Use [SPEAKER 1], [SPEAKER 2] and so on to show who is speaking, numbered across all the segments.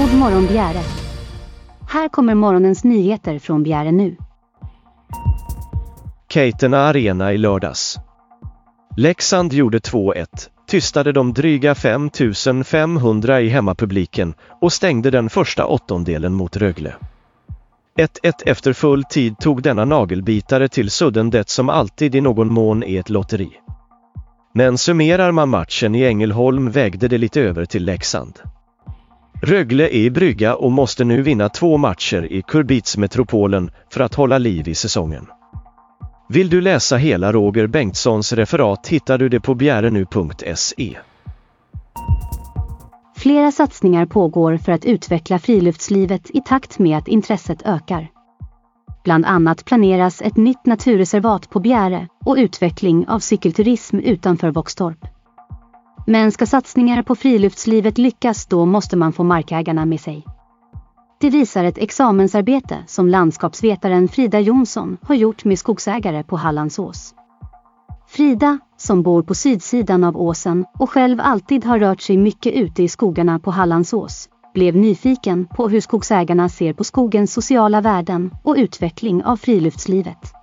[SPEAKER 1] God morgon Bjäre! Här kommer morgonens nyheter från Bjäre nu.
[SPEAKER 2] Keitena Arena i lördags. Leksand gjorde 2-1, tystade de dryga 5500 i hemmapubliken och stängde den första åttondelen mot Rögle. 1-1 efter full tid tog denna nagelbitare till sudden det som alltid i någon mån är ett lotteri. Men summerar man matchen i Ängelholm vägde det lite över till Leksand. Rögle är i brygga och måste nu vinna två matcher i Kurbitsmetropolen för att hålla liv i säsongen. Vill du läsa hela Roger Bengtssons referat hittar du det på bjärenu.se.
[SPEAKER 1] Flera satsningar pågår för att utveckla friluftslivet i takt med att intresset ökar. Bland annat planeras ett nytt naturreservat på Bjäre och utveckling av cykelturism utanför Våxtorp. Men ska satsningar på friluftslivet lyckas då måste man få markägarna med sig. Det visar ett examensarbete som landskapsvetaren Frida Jonsson har gjort med skogsägare på Hallandsås. Frida, som bor på sydsidan av åsen och själv alltid har rört sig mycket ute i skogarna på Hallandsås, blev nyfiken på hur skogsägarna ser på skogens sociala värden och utveckling av friluftslivet.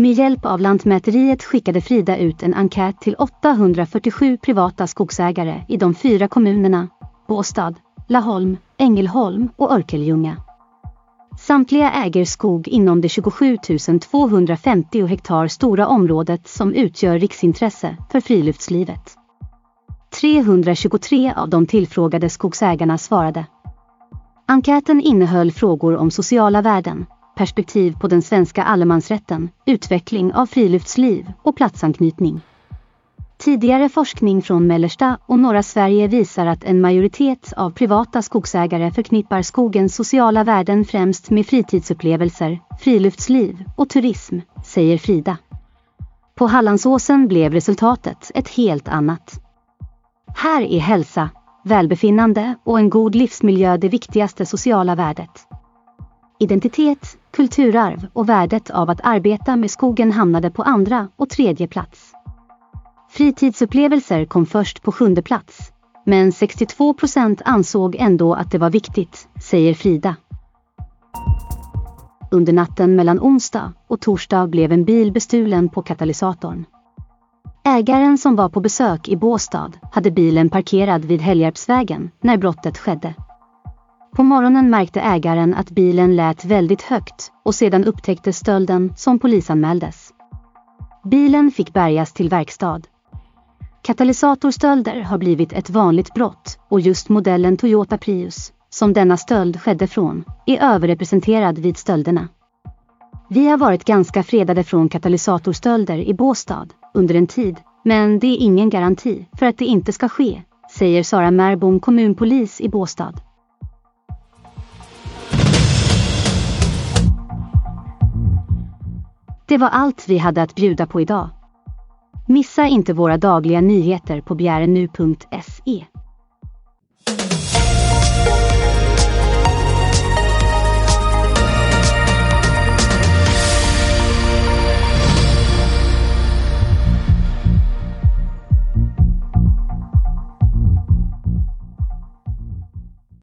[SPEAKER 1] Med hjälp av Lantmäteriet skickade Frida ut en enkät till 847 privata skogsägare i de fyra kommunerna Båstad, Laholm, Ängelholm och Örkelljunga. Samtliga äger skog inom det 27 250 hektar stora området som utgör riksintresse för friluftslivet. 323 av de tillfrågade skogsägarna svarade. Enkäten innehöll frågor om sociala värden, perspektiv på den svenska allemansrätten, utveckling av friluftsliv och platsanknytning. Tidigare forskning från mellersta och norra Sverige visar att en majoritet av privata skogsägare förknippar skogens sociala värden främst med fritidsupplevelser, friluftsliv och turism, säger Frida. På Hallandsåsen blev resultatet ett helt annat. Här är hälsa, välbefinnande och en god livsmiljö det viktigaste sociala värdet. Identitet, kulturarv och värdet av att arbeta med skogen hamnade på andra och tredje plats. Fritidsupplevelser kom först på sjunde plats. Men 62 procent ansåg ändå att det var viktigt, säger Frida. Under natten mellan onsdag och torsdag blev en bil bestulen på katalysatorn. Ägaren som var på besök i Båstad hade bilen parkerad vid Helgarpsvägen när brottet skedde. På morgonen märkte ägaren att bilen lät väldigt högt och sedan upptäcktes stölden som polisanmäldes. Bilen fick bärgas till verkstad. Katalysatorstölder har blivit ett vanligt brott och just modellen Toyota Prius, som denna stöld skedde från, är överrepresenterad vid stölderna. Vi har varit ganska fredade från katalysatorstölder i Båstad under en tid, men det är ingen garanti för att det inte ska ske, säger Sara Märbom kommunpolis i Båstad. Det var allt vi hade att bjuda på idag. Missa inte våra dagliga nyheter på bjärenu.se.